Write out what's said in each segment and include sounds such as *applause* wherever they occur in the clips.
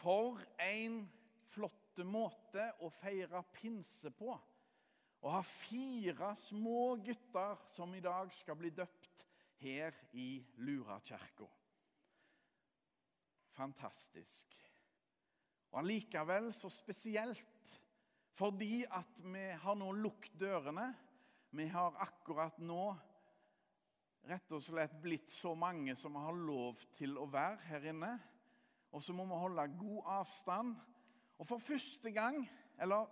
For en flott måte å feire pinse på. Å ha fire små gutter som i dag skal bli døpt her i Lurakirka. Fantastisk. Og allikevel så spesielt fordi at vi har nå lukket dørene. Vi har akkurat nå rett og slett blitt så mange som har lov til å være her inne. Og så må vi holde god avstand. Og for første gang, eller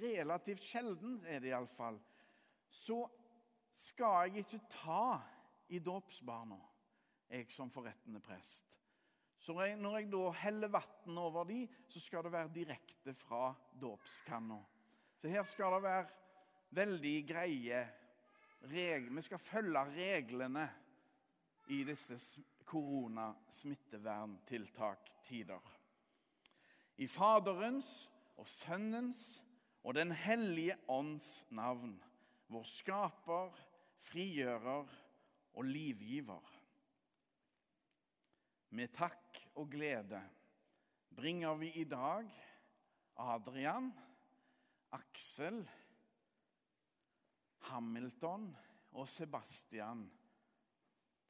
relativt sjelden er det iallfall, så skal jeg ikke ta i dåpsbarna, jeg som forrettende prest. Så når jeg da heller vann over de, så skal det være direkte fra dåpskanna. Så her skal det være veldig greie regler. Vi skal følge reglene i disse koronasmitteverntiltak-tider. I Faderens og Sønnens og Den hellige ånds navn, vår skaper, frigjører og livgiver. Med takk og glede bringer vi i dag Adrian, Aksel, Hamilton og Sebastian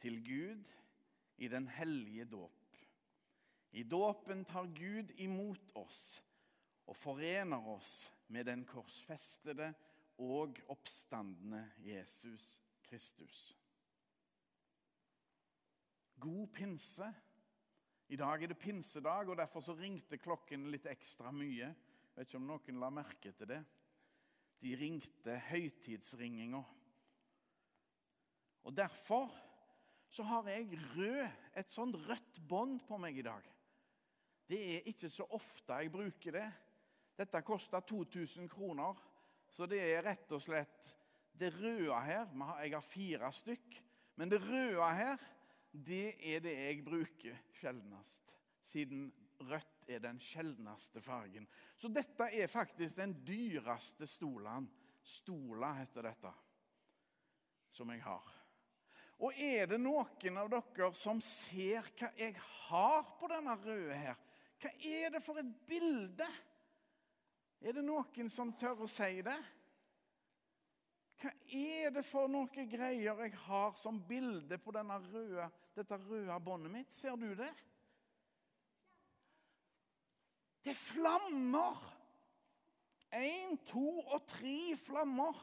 til Gud i den hellige dåp. I dåpen tar Gud imot oss og forener oss med den korsfestede og oppstandende Jesus Kristus. God pinse. I dag er det pinsedag, og derfor så ringte klokken litt ekstra mye. Jeg vet ikke om noen la merke til det. De ringte høytidsringinga. Og derfor så har jeg rød, et sånt rødt bånd på meg i dag. Det er ikke så ofte jeg bruker det. Dette koster 2000 kroner, så det er rett og slett det røde her Jeg har fire stykk, men det røde her, det er det jeg bruker sjeldnest. Siden rødt er den sjeldneste fargen. Så dette er faktisk den dyreste stolen. Stola heter dette, som jeg har. Og er det noen av dere som ser hva jeg har på denne røde her? Hva er det for et bilde? Er det noen som tør å si det? Hva er det for noen greier jeg har som bilde på røde, dette røde båndet mitt? Ser du det? Det er flammer! Én, to og tre flammer.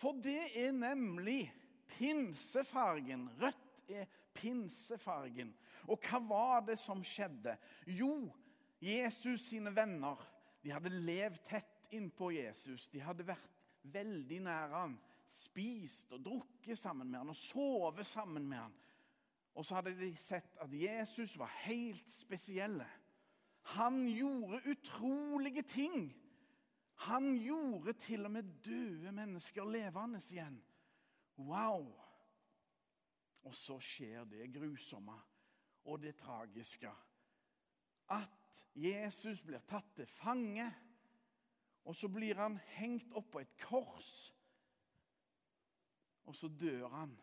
For det er nemlig pinsefargen. Rødt er pinsefargen. Og hva var det som skjedde? Jo, Jesus sine venner de hadde levd tett innpå Jesus. De hadde vært veldig nær han, spist og drukket sammen med han og sovet sammen med han. Og så hadde de sett at Jesus var helt spesielle. Han gjorde utrolige ting. Han gjorde til og med døde mennesker levende igjen. Wow! Og så skjer det grusomme og det tragiske. At Jesus blir tatt til fange, og så blir han hengt opp på et kors. Og så dør han.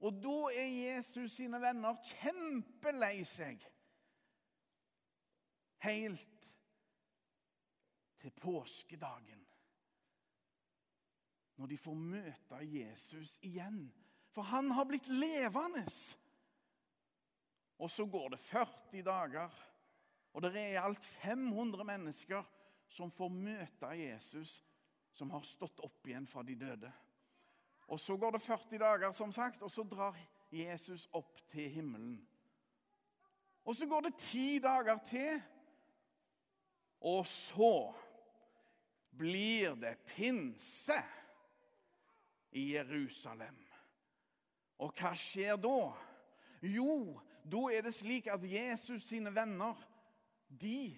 Og da er Jesus sine venner kjempelei seg. Helt til påskedagen. Når de får møte Jesus igjen. For han har blitt levende. Og så går det 40 dager, og det er i alt 500 mennesker som får møte Jesus, som har stått opp igjen fra de døde. Og Så går det 40 dager, som sagt, og så drar Jesus opp til himmelen. Og så går det ti dager til, og så blir det pinse i Jerusalem. Og hva skjer da? Jo, da er det slik at Jesus sine venner de,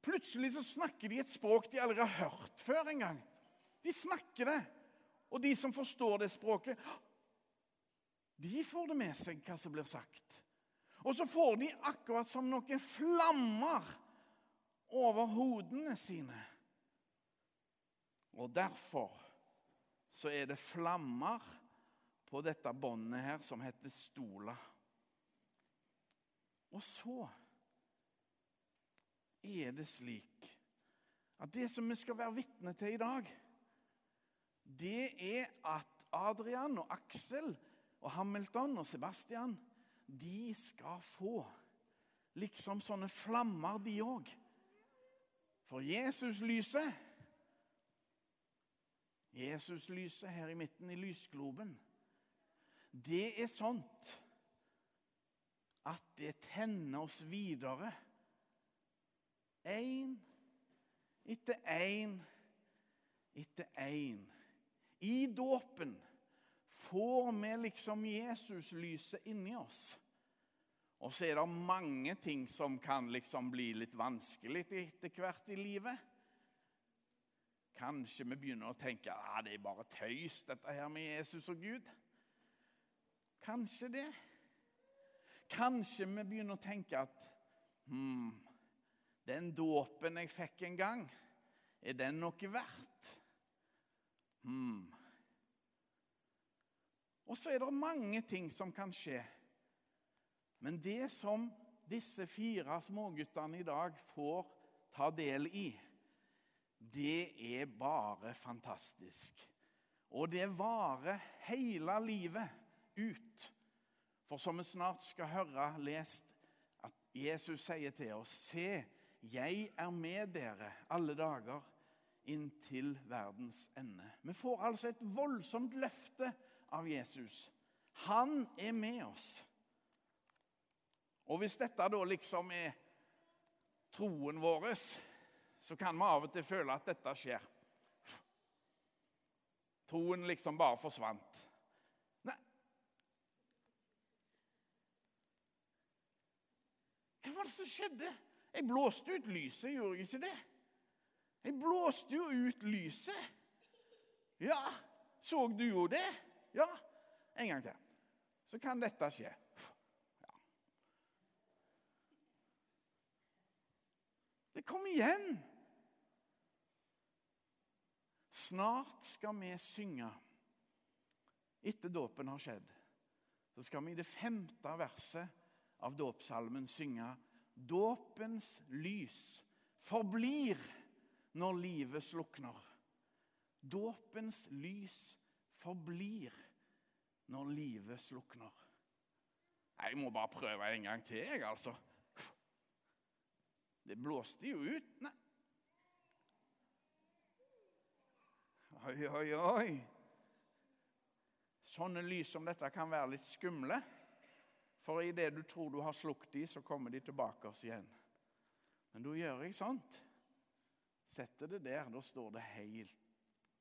Plutselig så snakker de et språk de aldri har hørt før engang. De snakker det. Og de som forstår det språket, de får det med seg hva som blir sagt. Og så får de akkurat som noen flammer over hodene sine. Og derfor så er det flammer på dette båndet her som heter stola. Og så er det slik at det som vi skal være vitne til i dag, det er at Adrian og Aksel og Hamilton og Sebastian de skal få liksom sånne flammer, de òg. For Jesus-lyset Jesus-lyset her i midten i lysgloben, det er sånt at det tenner oss videre. Én etter én etter én. I dåpen får vi liksom Jesus-lyset inni oss. Og så er det mange ting som kan liksom bli litt vanskelig etter hvert i livet. Kanskje vi begynner å tenke at ah, det er bare tøys, dette her med Jesus og Gud. Kanskje det. Kanskje vi begynner å tenke at hmm, den dåpen jeg fikk en gang, er den noe verdt? Hmm. Og så er det mange ting som kan skje. Men det som disse fire småguttene i dag får ta del i, det er bare fantastisk. Og det varer hele livet ut. For som vi snart skal høre lest, at Jesus sier til oss Se, jeg er med dere alle dager inntil verdens ende. Vi får altså et voldsomt løfte av Jesus. Han er med oss. Og hvis dette da liksom er troen vår, så kan vi av og til føle at dette skjer. Troen liksom bare forsvant. Nei Hva var det som skjedde? Jeg blåste ut lyset, gjorde jeg ikke det? Jeg blåste jo ut lyset. Ja, så du jo det? Ja, en gang til. Så kan dette skje. Ja. Det kom igjen. Snart skal vi synge, etter dåpen har skjedd, så skal vi i det femte verset av dåpssalmen synge Dåpens lys forblir når livet slukner. Dåpens lys forblir når livet slukner. Jeg må bare prøve en gang til, jeg, altså. Det blåste jo ut. Nei. Oi, oi, oi. Sånne lys som dette kan være litt skumle. For idet du tror du har slukt de, så kommer de tilbake oss igjen. Men da gjør jeg sånt. Setter det der. Da står det helt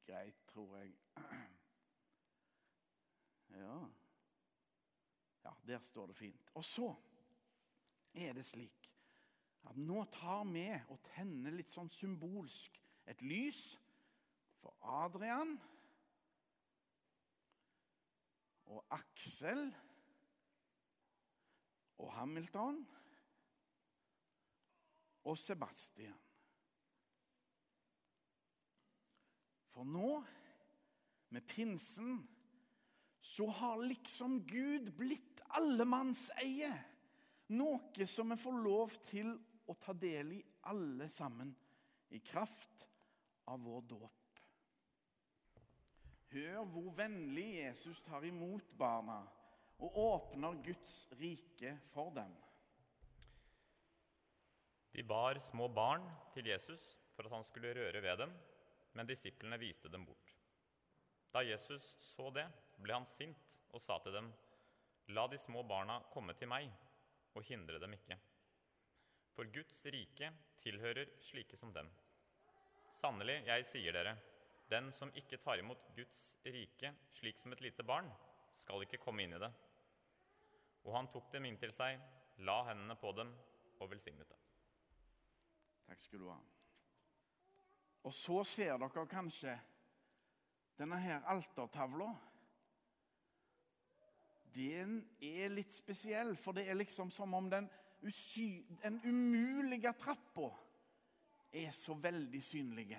greit, tror jeg. *clears throat* Ja. ja, der står det fint. Og så er det slik at nå tar vi og tenner litt sånn symbolsk et lys for Adrian og Aksel og Hamilton og Sebastian. For nå, med pinsen så har liksom Gud blitt allemannseie. Noe som vi får lov til å ta del i alle sammen, i kraft av vår dåp. Hør hvor vennlig Jesus tar imot barna og åpner Guds rike for dem. De bar små barn til Jesus for at han skulle røre ved dem, men disiplene viste dem bort. Da Jesus så det, ble han sint og sa til dem, La de små barna komme til meg, og hindre dem ikke. For Guds rike tilhører slike som dem. Sannelig, jeg sier dere, den som ikke tar imot Guds rike slik som et lite barn, skal ikke komme inn i det. Og han tok dem inn til seg, la hendene på dem og velsignet dem. Takk skal du ha. Og så ser dere kanskje denne her altertavla den er litt spesiell, for det er liksom som om den, den umulige trappa er så veldig synlig.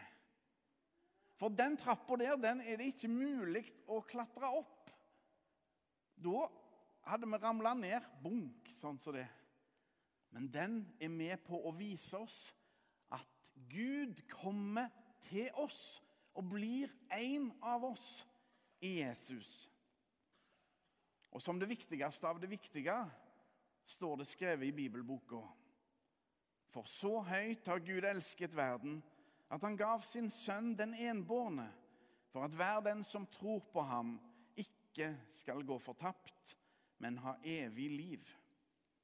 For den trappa der den er det ikke mulig å klatre opp. Da hadde vi ramla ned, bunk, sånn som det. Men den er med på å vise oss at Gud kommer til oss og blir en av oss i Jesus. Og som det viktigste av det viktige står det skrevet i bibelboka. For så høyt har Gud elsket verden, at han gav sin sønn den enbårne, for at hver den som tror på ham, ikke skal gå fortapt, men ha evig liv.